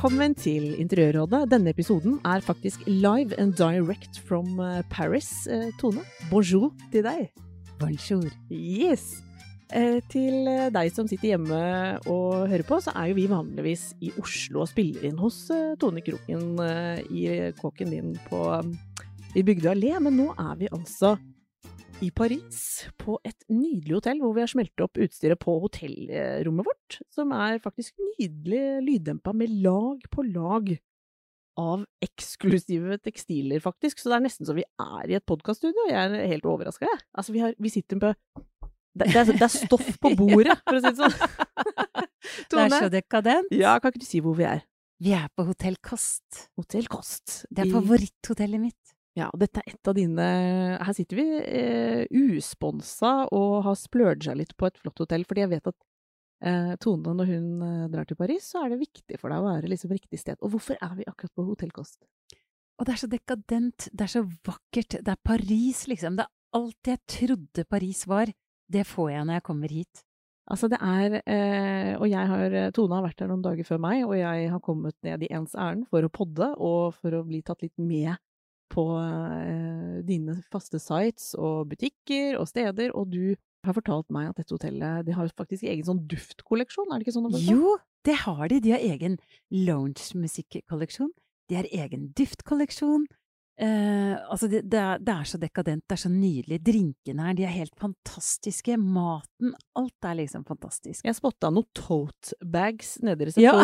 Velkommen til Interiørrådet. Denne episoden er faktisk live and direct from eh, Paris. Eh, Tone, bonjour til deg. Bonjour. Yes! Eh, til deg som sitter hjemme og hører på, så er jo vi vanligvis i Oslo og spiller inn hos Tone Kroken i kåken din på, i Bygdøy allé, men nå er vi altså i Paris, på et nydelig hotell, hvor vi har smelt opp utstyret på hotellrommet vårt, som er faktisk nydelig lyddempa med lag på lag av eksklusive tekstiler, faktisk. Så det er nesten så vi er i et podkaststudio. Jeg er helt overraska, jeg. Altså, vi, har, vi sitter på det, det, er, det er stoff på bordet, for å si det sånn. Det er så dekadent. Ja, kan ikke du si hvor vi er? Vi er på Hotell Kost. Hotell Kost. Det er favoritthotellet mitt. Ja, og dette er et av dine Her sitter vi eh, usponsa og har splurga litt på et flott hotell, fordi jeg vet at eh, Tone, når hun eh, drar til Paris, så er det viktig for deg å være liksom riktig sted. Og hvorfor er vi akkurat på hotellkost? Og det er så dekadent, det er så vakkert, det er Paris, liksom. Det er alt jeg trodde Paris var. Det får jeg når jeg kommer hit. Altså, det er eh, Og jeg har Tone har vært her noen dager før meg, og jeg har kommet ned i ens ærend for å podde og for å bli tatt litt med på eh, dine faste sites og butikker og steder, og du har fortalt meg at dette hotellet de har faktisk egen sånn duftkolleksjon, er det ikke sånn? å? Jo, det har de. De har egen lounge-musikkolleksjon. De har egen duftkolleksjon. Eh, altså, det, det, er, det er så dekadent, det er så nydelig. Drinkene her, de er helt fantastiske. Maten, alt er liksom fantastisk. Jeg spotta noen tote bags nede i Ja.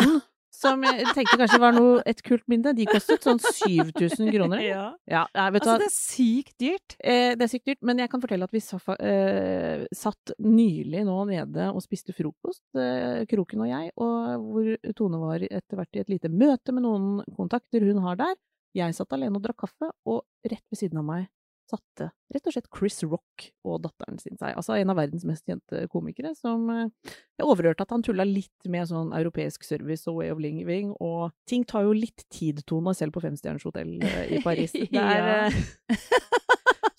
Som jeg tenkte kanskje var noe, et kult minne. De kostet sånn 7000 kroner. Ja. Ja, vet Altså, det er sykt dyrt. Eh, det er sykt dyrt, men jeg kan fortelle at vi sa, eh, satt nylig nå nede og spiste frokost, eh, Kroken og jeg, og hvor Tone var etter hvert i et lite møte med noen kontakter hun har der. Jeg satt alene og drakk kaffe, og rett ved siden av meg satte rett og slett Chris Rock og datteren sin seg. Altså en av verdens mest kjente komikere, som eh, jeg overhørte at han tulla litt med sånn europeisk service og way of living, og ting tar jo litt tid, Tone, selv på femstjerners hotell eh, i Paris. Det er eh,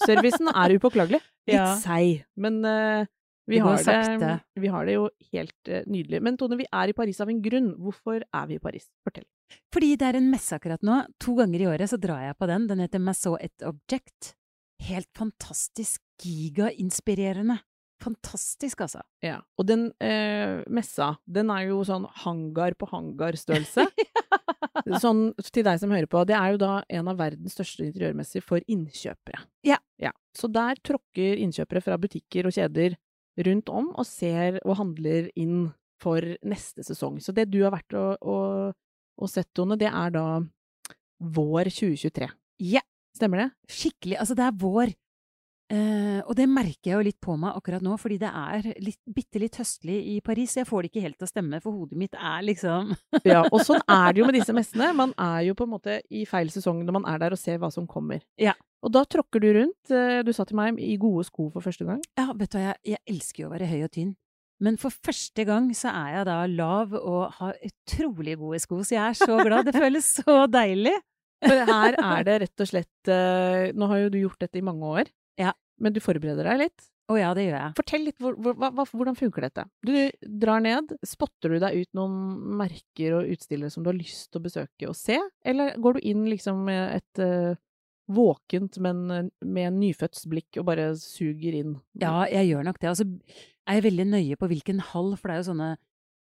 Servicen er upåklagelig. Litt Ja. seig, men uh, vi, har det, vi har det jo helt uh, nydelig. Men Tone, vi er i Paris av en grunn. Hvorfor er vi i Paris? Fortell. Fordi det er en messe akkurat nå. To ganger i året så drar jeg på den. Den heter Massot et Object. Helt fantastisk gigainspirerende. Fantastisk, altså. Ja. Og den eh, messa, den er jo sånn hangar på hangar-størrelse. sånn til deg som hører på, det er jo da en av verdens største interiørmesser for innkjøpere. Ja. ja. Så der tråkker innkjøpere fra butikker og kjeder rundt om og ser og handler inn for neste sesong. Så det du har vært og, og, og sett, Tone, det er da vår 2023. Ja, Stemmer det? skikkelig. Altså, det er vår. Eh, og det merker jeg jo litt på meg akkurat nå, fordi det er litt, bitte litt høstlig i Paris. Jeg får det ikke helt til å stemme, for hodet mitt er liksom Ja, og sånn er det jo med disse messene. Man er jo på en måte i feil sesong når man er der og ser hva som kommer. Ja. Og da tråkker du rundt, eh, du sa til meg, i gode sko for første gang. Ja, vet du hva, jeg, jeg elsker jo å være høy og tynn. Men for første gang så er jeg da lav og har utrolig gode sko, så jeg er så glad. Det føles så deilig. For her er det rett og slett eh, Nå har jo du gjort dette i mange år, Ja. men du forbereder deg litt. Å ja, det gjør jeg. Fortell litt, hvor, hvor, hvordan funker dette? Du drar ned, spotter du deg ut noen merker og utstillere som du har lyst til å besøke og se, eller går du inn liksom med et eh, våkent, men eh, med en nyfødts blikk og bare suger inn? Ja, jeg gjør nok det. Altså, så er jeg veldig nøye på hvilken hall, for det er jo sånne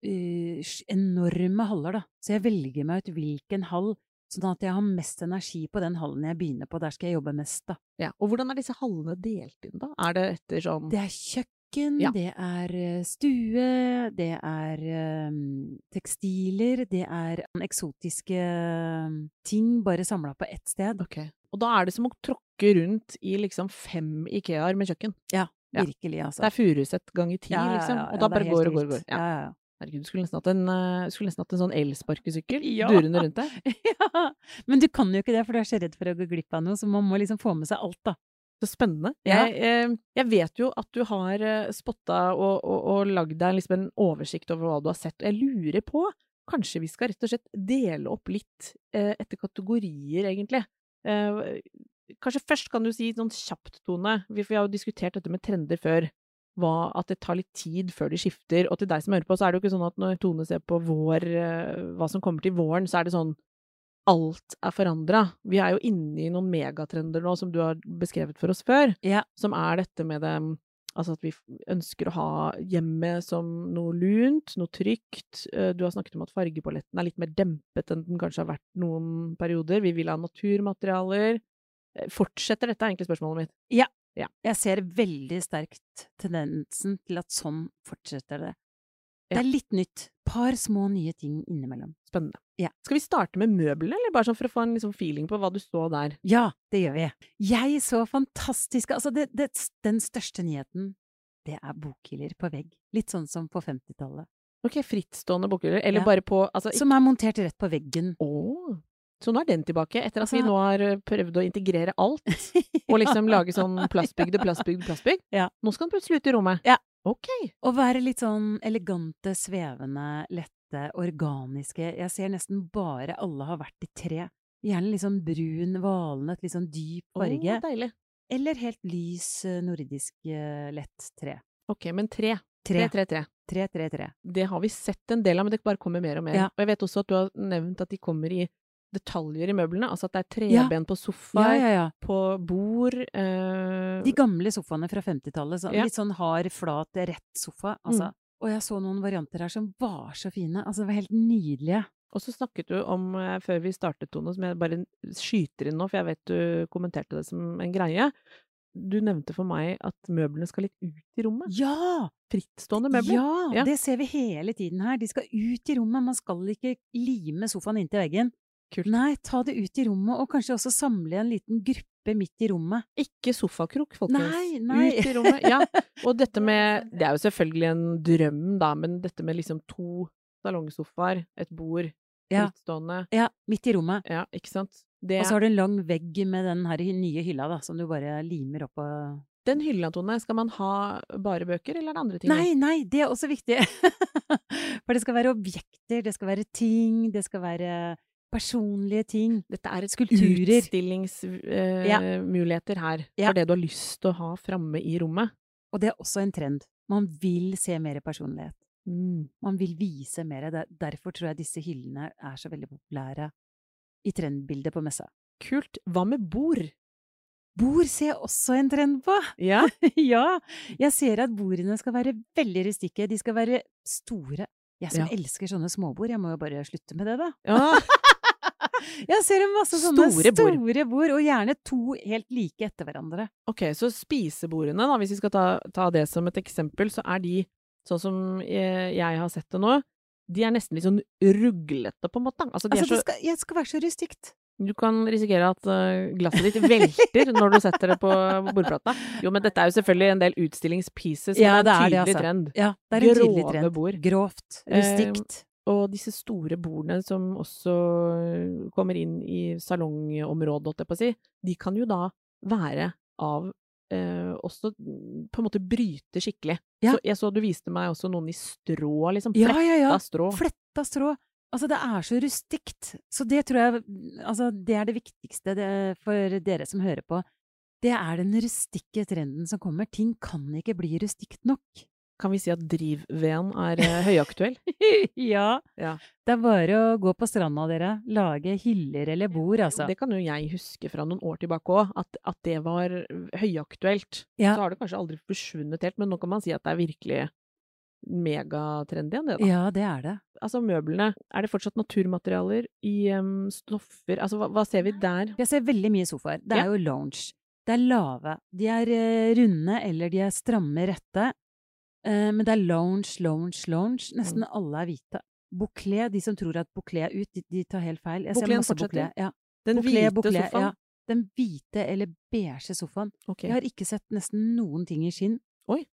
uh, enorme haller, da. Så jeg velger meg ut hvilken hall, sånn at jeg har mest energi på den hallen jeg begynner på. Der skal jeg jobbe mest, da. Ja, og hvordan er disse hallene delt inn, da? Er det etter sånn Det er kjøkken, Ja. det er eh, stue, det er um, tekstiler, det er eksotiske eh, ting bare samla på ett sted. Ok. Og da er det som å tråkke rundt i liksom fem Ikeaer med kjøkken. Ja, virkelig, altså. Det er Furuset ganger ti, liksom. Og da bare går og går og går. Ja. Ja, ja, Herregud, du skulle nesten hatt en, eh, skulle nesten hatt en sånn elsparkesykkel Ja. durende rundt deg. ja. Men du kan jo ikke det, for du er så redd for å gå glipp av noe, så man må liksom få med seg alt, da. Så spennende. Ja. Jeg, eh, jeg vet jo at du har eh, spotta og, og, og lagd deg liksom en oversikt over hva du har sett. Jeg lurer på, kanskje vi skal rett og slett dele opp litt eh, etter kategorier, egentlig. Eh, kanskje først kan du si sånn kjapt, Tone, vi, for vi har jo diskutert dette med trender før. Hva, at det tar litt tid før de skifter. Og til deg som hører på, så er det jo ikke sånn at når Tone ser på vår, eh, hva som kommer til våren, så er det sånn alt er forandra. Vi er jo inne i noen megatrender nå som du har beskrevet for oss før, Ja. som er dette med det Altså at vi ønsker å ha hjemmet som noe lunt, noe trygt. Eh, Du har snakket om at fargepaletten er litt mer dempet enn den kanskje har vært noen perioder. Vi vil ha naturmaterialer. Eh, Fortsetter dette, er egentlig spørsmålet mitt. Jeg ser veldig sterkt tendensen til at sånn fortsetter det. Det er litt nytt. Par små nye ting innimellom. Spennende. Ja. Skal vi starte med møblene, eller bare sånn for å få en liksom feeling på hva du så der? Ja, det gjør vi. Jeg så fantastiske Altså, det, det, den største nyheten, det er bokhyller på vegg. Litt sånn som på 50-tallet. Ok, frittstående bokhyller, eller Ja. bare på altså, Som er montert rett på veggen. Å, så nå er den tilbake, etter at vi nå har eh, prøvd å integrere alt, og liksom lage sånn plastbygde, plastbygd plastbygd. Ja. Nå skal den plutselig ut i rommet. Ja. Ok. Og være litt sånn elegante, svevende, lette, organiske. Jeg ser nesten bare alle har vært i tre. Gjerne litt sånn brun, valnøtt, litt sånn dyp farge. Å, deilig. Eller helt lys, eh, nordisk, eh, lett tre. Ok, men tre. Tre. Tre, tre, tre. Tre, tre, tre. Det har vi sett en del av, men det bare kommer mer og mer. Ja. Og jeg vet også at du har nevnt at de kommer i detaljer i møblene, altså at det er Ja. treben på Ja, sofaer, ja, ja. på bord eh, De gamle sofaene fra 50-tallet. Så. Litt sånn hard, flat, rett sofa. Altså. Og jeg så noen varianter her som var så fine. Altså, det var helt nydelige. Og så snakket du om, eh, før vi startet, Tone, som jeg bare skyter inn nå, for jeg vet du kommenterte det som en greie. Du nevnte for meg at møblene skal litt ut i rommet. Ja! Frittstående møbler. Ja, Ja. det ser vi hele tiden her. De skal ut i rommet. Man skal ikke lime sofaen inntil veggen. Kult. Nei, ta det ut i rommet, og kanskje også samle en liten gruppe midt i rommet. Ikke sofakrok, folkens. Nei, nei. Ut i rommet. Ja. Og dette med Det er jo selvfølgelig en drøm, da, men dette med liksom to salongsofaer, et bord, Ja. frittstående Ja, midt i rommet. Ja, ikke sant? Det, Og så har du en lang vegg med den her nye hylla, da, som du bare limer opp og Den hylla, Tone, skal man ha bare bøker, eller er det andre ting? Nei, nei, det er også viktig! For det skal være objekter, det skal være ting, det skal være personlige ting. Dette er et Skulpturer. utstillingsmuligheter her, Ja. for det du har lyst til å ha framme i rommet. Og det er også en trend. Man vil se mer personlighet. Mm. Man vil vise mer. Derfor tror jeg disse hyllene er så veldig populære i trendbildet på messa. Kult. Hva med bord? Bord ser jeg også en trend på! Ja. ja! Jeg ser at bordene skal være veldig rustikke. De skal være store. Jeg som Ja. elsker sånne småbord, jeg må jo bare slutte med det, da. ja. Jeg ser masse sånne Store bord. store bord, og gjerne to helt like etter hverandre. Ok, så spisebordene, da, hvis vi skal ta, ta det som et eksempel, så er de, sånn som jeg, jeg har sett det nå, de er nesten litt sånn ruglete, på en måte. Altså, de Altså, så, det skal, jeg skal være så rustikt. Du kan risikere at eh, glasset ditt velter når du setter det på bordplata. Jo, men dette er jo selvfølgelig en del utstillingspieces, som Ja, er det en er det, tydelig altså. trend. Ja, det er en tydelig Grove trend. bord. Grovt. Eh, Rustikt. Og disse store bordene som også kommer inn i salongområdet, holdt jeg på å si, de kan jo da være av eh, også på en måte bryte skikkelig. Ja. Så jeg så du viste meg også noen i strå, liksom. Fletta ja, ja. strå. Fletta strå. Altså, det er så rustikt. Så det tror jeg Altså, det er det viktigste det, for dere som hører på. Det er den rustikke trenden som kommer. Ting kan ikke bli rustikt nok. Kan vi si at driv-veden er eh, høyaktuell? ja. Ja. Det er bare å gå på stranda, dere. Lage hyller eller bord, altså. Det kan jo jeg huske fra noen år tilbake òg, at, at det var høyaktuelt. Ja. Så har det kanskje aldri forsvunnet helt, men nå kan man si at det er virkelig megatrendy igjen, det da. Ja, det er det. Altså møblene, er det fortsatt naturmaterialer i um, stoffer, altså hva, hva ser vi der? Jeg ser veldig mye sofaer. Det er Ja. jo lounge. Det er lave. De er eh, runde, eller de er stramme rette. Eh, men det er lounge, lounge, lounge. Nesten Mm. alle er hvite. Bouclé, de som tror at bouclé er ut, de, de tar helt feil. Jeg ser Boucléen masse bouclé. Ja. Den Bouclé, hvite bouclé, sofaen? Ja. Den hvite eller beige sofaen. Okay. Jeg har ikke sett nesten noen ting i skinn. Oi.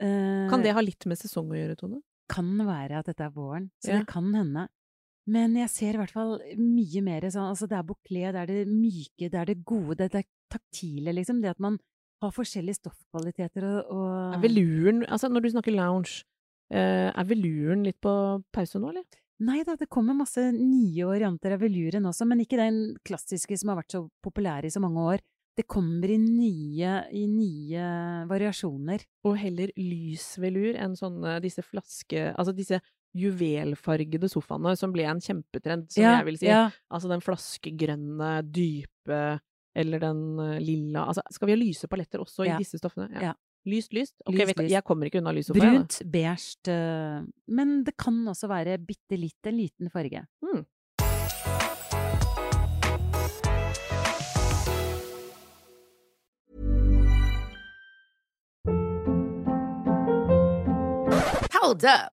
Eh, Kan det ha litt med sesong å gjøre, Tone? kan være at dette er våren, så Ja. det kan hende. Men jeg ser i hvert fall mye mer sånn Altså, det er bouclé, det er det myke, det er det gode, det er det taktile, liksom. Det at man har forskjellige stoffkvaliteter og, og Er veluren Altså, når du snakker lounge, eh, er veluren litt på pause nå, eller? Nei da, det kommer masse nye varianter av veluren også, men ikke den klassiske som har vært så populær i så mange år. Det kommer i nye, i nye variasjoner. Og heller lys velur enn sånne disse flaske... Altså disse juvelfargede sofaene som ble en kjempetrend, som jeg vil si. ja. Altså den flaskegrønne, dype, eller den eh, lilla Altså, skal vi ha lyse paletter også Ja. i disse stoffene? Ja. Lyst, lyst? Ok, Lyst, vet lyst. jeg kommer ikke unna lys sofa, jeg, da. Brunt, beige eh, Men det kan også være bitte litt en liten farge. Mm. Hold up.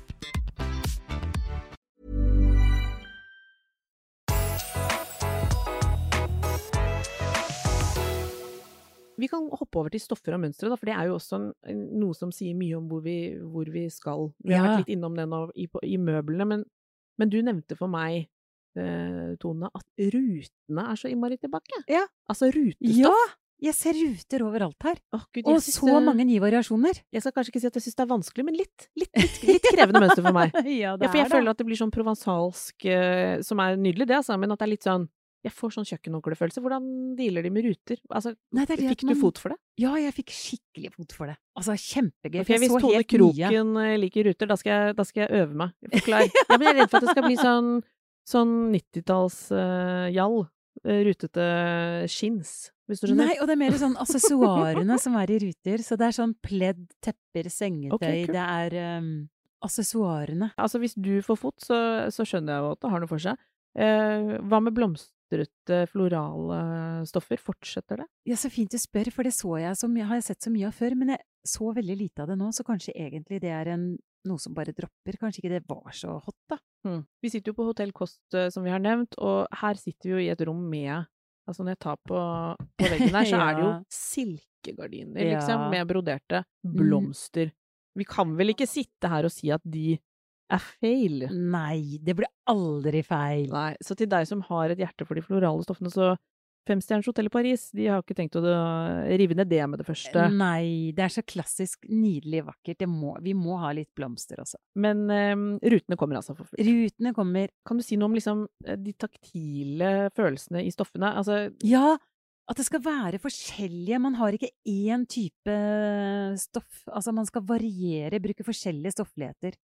Vi kan hoppe over til stoffer og mønstre, da, for det er jo også en, noe som sier mye om hvor vi, hvor vi skal. Vi har Ja. vært litt innom det nå i, i møblene, men, men du nevnte for meg, eh, Tone, at rutene er så innmari tilbake. Ja. Altså rutestoff. Ja! Jeg ser ruter overalt her. Oh, Gud, Og så det- mange nye variasjoner. Jeg skal kanskje ikke si at jeg syns det er vanskelig, men litt, litt, litt, litt krevende mønster for meg. ja, Ja, for jeg føler at det blir sånn provansalsk, eh, som er nydelig det, altså, men at det er litt sånn Jeg får sånn kjøkkenhåndklefølelse. Hvordan dealer de med ruter? Altså, Nei, det er det at fikk du fot for det? Ja, jeg fikk skikkelig fot for det. Altså, kjempegøy. Okay, jeg hvis så Tone helt. Kroken mye. liker ruter, da skal, jeg, da skal jeg øve meg. Forklar. ja, men jeg er redd for at det skal bli sånn, sånn 90-talls-jall. rutete skinns, hvis du skjønner. Nei, og det er mer sånn accessoarene som er i ruter. Så det er sånn pledd, tepper, sengetøy. Okay, cool. det er um, accessoarene. Altså, hvis du får fot, så, så skjønner jeg jo at det har noe for seg. Eh, hva med blomstrete, florale stoffer? Fortsetter det? Ja, så fint du spør, for det så jeg som, har jeg sett så mye av før, men jeg så veldig lite av det nå, så kanskje egentlig det er en, noe som bare dropper. Kanskje ikke det var så hot, da. Hmm. Vi sitter jo på Hotell Kost, eh, som vi har nevnt, og her sitter vi jo i et rom med Altså, når jeg tar på, på veggen her, så er det jo silkegardiner, silkegardiner, Ja. liksom, med broderte blomster. Vi kan vel ikke sitte her og si at de er feil? Nei, det blir aldri feil. Nei. Så til deg som har et hjerte for de florale stoffene, så Femstjerners hotell i Paris, de har ikke tenkt å rive ned det med det første. Nei, det er så klassisk nydelig vakkert. Det må, vi må ha litt blomster også. Men um, rutene kommer altså for fullt. Rutene kommer Kan du si noe om liksom eh, de taktile følelsene i stoffene? Altså, Ja, at det skal være forskjellige. Man har ikke én type stoff. Altså, man skal variere, bruke forskjellige stoffligheter.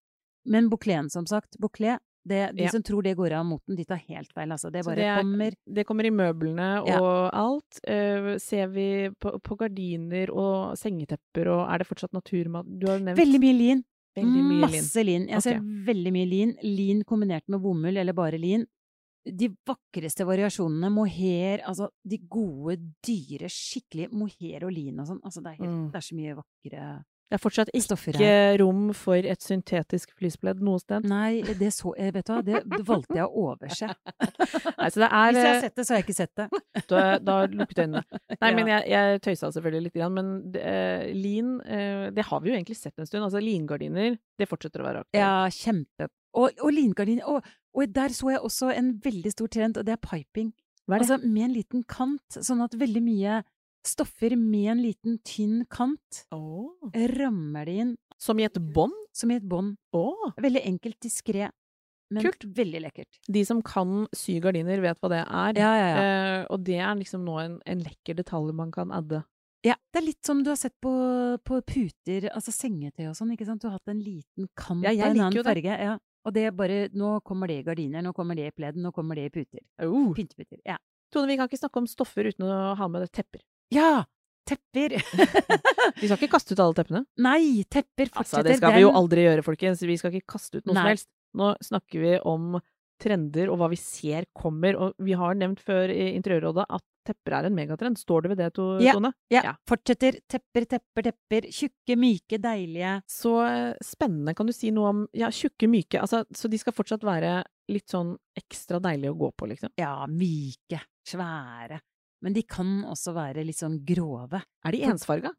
Men boucléen, som sagt. Bouclé, det, de Ja. som tror det går av moten, de tar helt feil. Altså, det bare det er- kommer Det kommer i møblene Ja. og alt. Uh, ser vi på, på gardiner og sengetepper, og er det fortsatt naturmat? Du har nevnt Veldig mye lin. veldig mye. Masse lin. Jeg ser veldig mye lin. Lin kombinert med bomull, eller bare lin. De vakreste variasjonene, mohair, altså de gode, dyre, skikkelig mohair og lin og sånn. Altså det er, helt, Mm. det er så mye vakre Det er fortsatt ikke rom for et syntetisk fleecepledd noe sted. Nei, det så jeg, vet du hva, det valgte jeg å overse. Nei, det er Hvis jeg har eh, sett det, så har jeg ikke sett det. Da, da lukket øynene. Nei, Ja. men jeg, jeg tøysa selvfølgelig litt, men uh, lin uh, Det har vi jo egentlig sett en stund. Altså lingardiner, det fortsetter å være aktuelt. Ja, kjempe. Og, og lingardiner Og, og der så jeg også en veldig stor trend, og det er piping. Hva er det? Altså med en liten kant, sånn at veldig mye stoffer med en liten tynn kant Oh. rammer det inn Som i et bånd? som i et bånd. Oh. Veldig enkelt, diskré, men Kult. veldig lekkert. De som kan sy gardiner, vet hva det er. Ja, ja, ja. Eh, og det er liksom nå en, en lekker detalj man kan adde. ja. Det er litt som du har sett på, på puter, altså sengetøy og sånn, ikke sant? Du har hatt en liten kant av en annen farge. Ja. Og det er bare Nå kommer det i gardiner, nå kommer det i pledd, nå kommer det i puter. Oh. Pynteputer. Ja. Tone, vi kan ikke snakke om stoffer uten å ha med det tepper. Ja! Tepper! Vi skal ikke kaste ut alle teppene. Nei, tepper Altså, fortsetter. det skal vi jo aldri gjøre, folkens. Vi skal ikke kaste ut noe som helst. Nå snakker vi om trender og hva vi ser kommer. Og vi har nevnt før i Interiørrådet at tepper er en megatrend. Står det ved det, Tone? Ja. Ja, Ja. fortsetter. Tepper, tepper, tepper. Tjukke, myke, deilige. Så eh, spennende. Kan du si noe om Ja, tjukke, myke. Altså, så de skal fortsatt være litt sånn ekstra deilige å gå på, liksom. Ja, myke. Svære. Men de kan også være litt sånn grove. Er de ensfarga?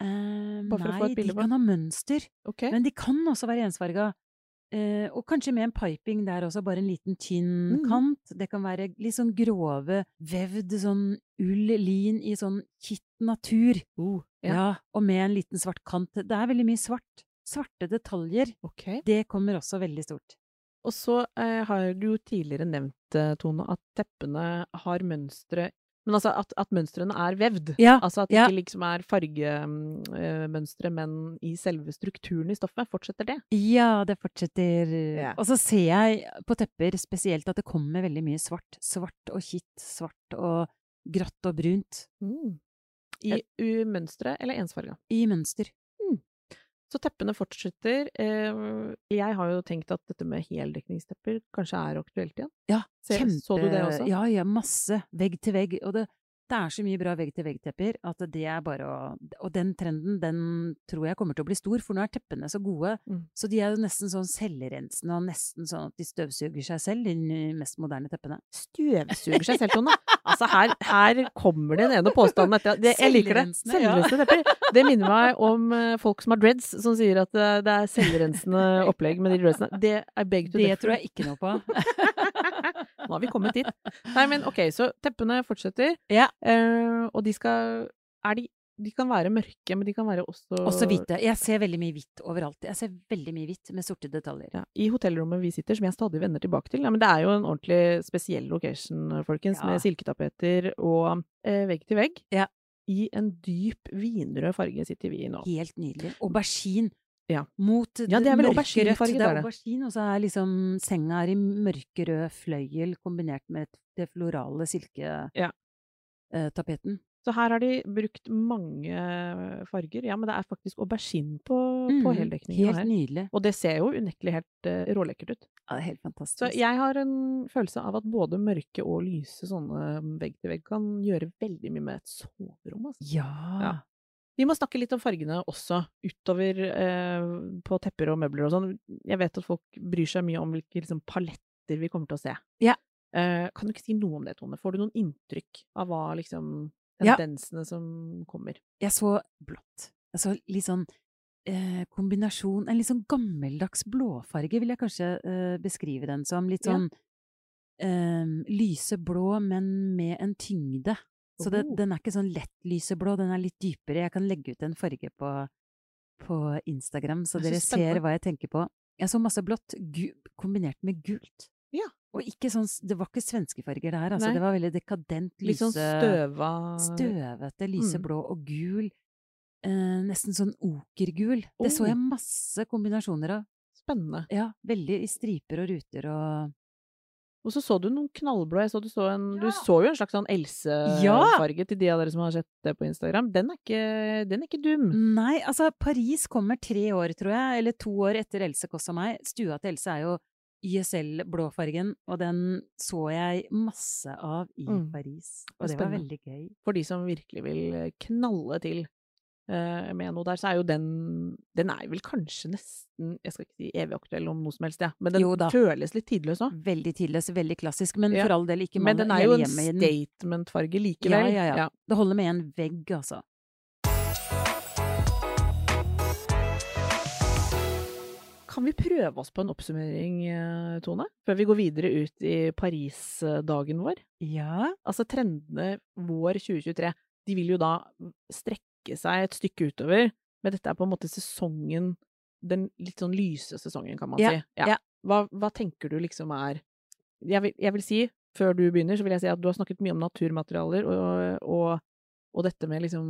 Eh, nei, de kan ha mønster. Okay. Men de kan også være ensfarga. Eh, og kanskje med en piping der også, bare en liten tynn mm. kant. Det kan være litt sånn grove, vevd sånn ull, lin i sånn kitt natur. Uh, Ja. ja. og med en liten svart kant. Det er veldig mye svart. Svarte detaljer. Okay. Det kommer også veldig stort. Og så eh, har du jo tidligere nevnt, eh, Tone, at teppene har mønstre Men altså at, at mønstrene er vevd. Ja, Altså at det ja. ikke liksom er fargemønstre, men i selve strukturen i stoffet. Fortsetter det? Ja, det fortsetter. Ja. Og så ser jeg på tepper spesielt at det kommer veldig mye svart. Svart og kitt, svart og grått og brunt. I u- mønstre eller ensfarga. I mønster. Så teppene fortsetter. Eh, jeg har jo tenkt at dette med heldekningstepper kanskje er aktuelt igjen. Ja, kjempe... så du det også? Ja, ja, masse. Vegg til vegg. Og det, det er så mye bra vegg-til-vegg-tepper at det er bare å Og den trenden, den tror jeg kommer til å bli stor, for nå er teppene så gode. Mm. Så de er jo nesten sånn selvrensende og nesten sånn at de støvsuger seg selv, de mest moderne teppene. Støvsuger seg selv, Tone. Altså, her, her kommer det den ene påstanden etter det, Jeg liker det. Selvrensende, ja. Tepper. Det minner meg om eh, folk som har dreads, som sier at eh, det er selvrensende opplegg med de dreadsene. Det er beg to Det tror jeg ikke noe på. Nå har vi kommet dit. Nei, men ok, så teppene fortsetter. Ja. Eh, og de skal Er de De kan være mørke, men de kan være også Også hvite. Jeg ser veldig mye hvitt overalt. Jeg ser veldig mye hvitt med sorte detaljer. Ja, I hotellrommet vi sitter, som jeg stadig vender tilbake til. Ja, men det er jo en ordentlig spesiell location, folkens, Ja. med silketapeter og eh, vegg til vegg. Ja. I en dyp vinrød farge sitter vi nå. Helt nydelig. Aubergine. Ja. Mot Ja, det er vel auberginefarget, Det er er aubergine, og så er liksom senga er i mørkerød fløyel kombinert med det florale Ja. silketapeten. Så her har de brukt mange farger. Ja, men det er faktisk aubergine på, på heldekninga. Helt her. nydelig. Og det ser jo unektelig helt uh, rålekkert ut. Ja, det er helt fantastisk. Så jeg har en følelse av at både mørke og lyse sånne vegg til vegg kan gjøre veldig mye med et soverom. Altså. Ja. Ja. Vi må snakke litt om fargene også, utover eh, på tepper og møbler og sånn. Jeg vet at folk bryr seg mye om hvilke liksom, paletter vi kommer til å se. Ja. Eh, kan du ikke si noe om det, Tone? Får du noen inntrykk av hva liksom Ja. tendensene som kommer? Jeg så blått. Jeg så litt sånn eh, kombinasjon En litt sånn gammeldags blåfarge, vil jeg kanskje eh, beskrive den som. Litt Ja. sånn eh, lyseblå, men med en tyngde. Så det, Oh. den er ikke sånn lett lyseblå, den er litt dypere. Jeg kan legge ut en farge på, på Instagram, så er dere ser hva jeg tenker på. Jeg så masse blått kombinert med gult. Ja. Og ikke sånn Det var ikke svenske farger, det her. Altså, Nei. det var veldig dekadent, lyse Litt sånn støva Støvete, Mm. lyseblå og gul. Eh, nesten sånn okergul. Det så Oh. jeg masse kombinasjoner av. Spennende. Ja, veldig i striper og ruter og Og så så du noen knallblå. Jeg så du, så en, du så jo en slags sånn Else-farge til de av dere som har sett det på Instagram. Den er ikke, den er ikke dum. Nei, altså, Paris kommer tre år, tror jeg, eller to år etter Else Kåss og meg. Stua til Else er jo YSL-blåfargen, og den så jeg masse av i Mm. Paris. Og det var veldig gøy. For de som virkelig vil knalle til eh, med noe der, så er jo den Den er vel kanskje nesten Jeg skal ikke si evig aktuell om noe som helst, ja. men den føles litt tidløs òg. Veldig tidløs, veldig klassisk, men Ja. for all del ikke Men mann den er jo en statement-farge likevel. Ja, ja, ja. Det holder med en vegg, altså. Kan vi prøve oss på en oppsummering, eh, Tone? Før vi går videre ut i Paris-dagen vår? Ja. Altså trendene vår 2023, de vil jo da strekke seg et stykke utover, men dette er på en måte sesongen, den litt sånn lyse sesongen, kan man Ja, si. ja. Hva, hva tenker du liksom er jeg vil, jeg vil si, før du begynner, så vil jeg si at du har snakket mye om naturmaterialer, og, og Og dette med liksom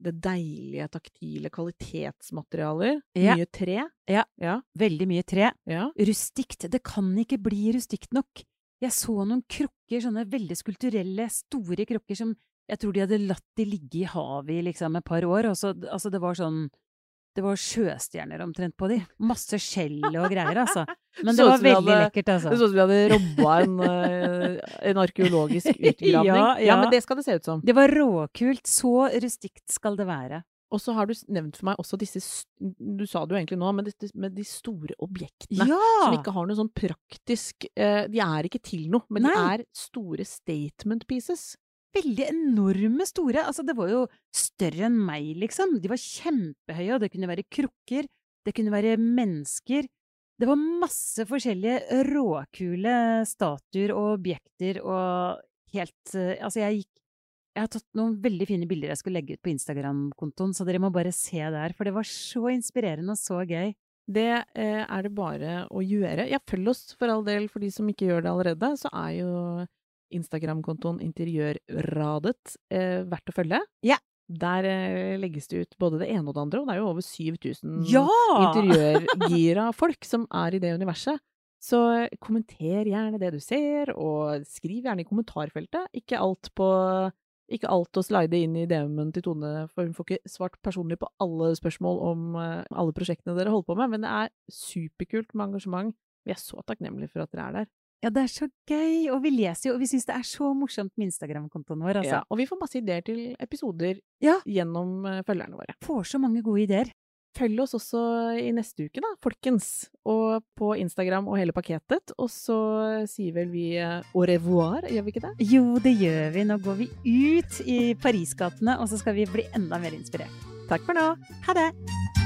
det deilige, taktile kvalitetsmaterialer. Ja. Mye tre. Ja. Ja. Veldig mye tre. ja. Rustikt. Det kan ikke bli rustikt nok. Jeg så noen krukker, sånne veldig skulturelle, store krukker som jeg tror de hadde latt de ligge i havet i liksom et par år. Og så, altså det var sånn Det var sjøstjerner omtrent på de. Masse skjell og greier, altså. Men det var veldig hadde- lekkert, altså. Det så ut som vi hadde robba en, eh, en arkeologisk utgravning. Ja, ja. men det skal det se ut som. Det var råkult. Så rustikt skal det være. Og så har du nevnt for meg også disse Du sa det jo egentlig nå, men dette med de store objektene. Ja! Som ikke har noe sånn praktisk eh, De er ikke til noe, men de er store statement pieces. Veldig enorme store. Altså, det var jo større enn meg, liksom. De var kjempehøye, og det kunne være krukker, det kunne være mennesker. Det var masse forskjellige råkule statuer og objekter og helt eh, Altså, jeg gikk Jeg har tatt noen veldig fine bilder jeg skulle legge ut på Instagram-kontoen, så dere må bare se der, for det var så inspirerende og så gøy. Det eh, er det bare å gjøre. Ja, følg oss for all del, for de som ikke gjør det allerede. Så er jo Instagram-kontoen Interiørradet eh, verdt å følge. Ja. Der eh, legges det ut både det ene og det andre, og det er jo over 7000 Ja! interiørgira folk som er i det universet. Så eh, kommenter gjerne det du ser, og skriv gjerne i kommentarfeltet. Ikke alt på ikke alt å slide inn i DM-en til Tone, for hun får ikke svart personlig på alle spørsmål om eh, alle prosjektene dere holder på med, men det er superkult med engasjement. Vi er så takknemlige for at dere er der. Ja, det er så gøy, og vi leser jo, og vi syns det er så morsomt med Instagram-kontoen vår, altså. Ja, og vi får masse ideer til episoder Ja. gjennom eh, følgerne våre. Får så mange gode ideer. Følg oss også i neste uke, da, folkens. Og på Instagram og hele pakketet. Og så sier vel vi eh, au revoir, gjør vi ikke det? Jo, det gjør vi. Nå går vi ut i Parisgatene, og så skal vi bli enda mer inspirert. Takk for nå. Ha det!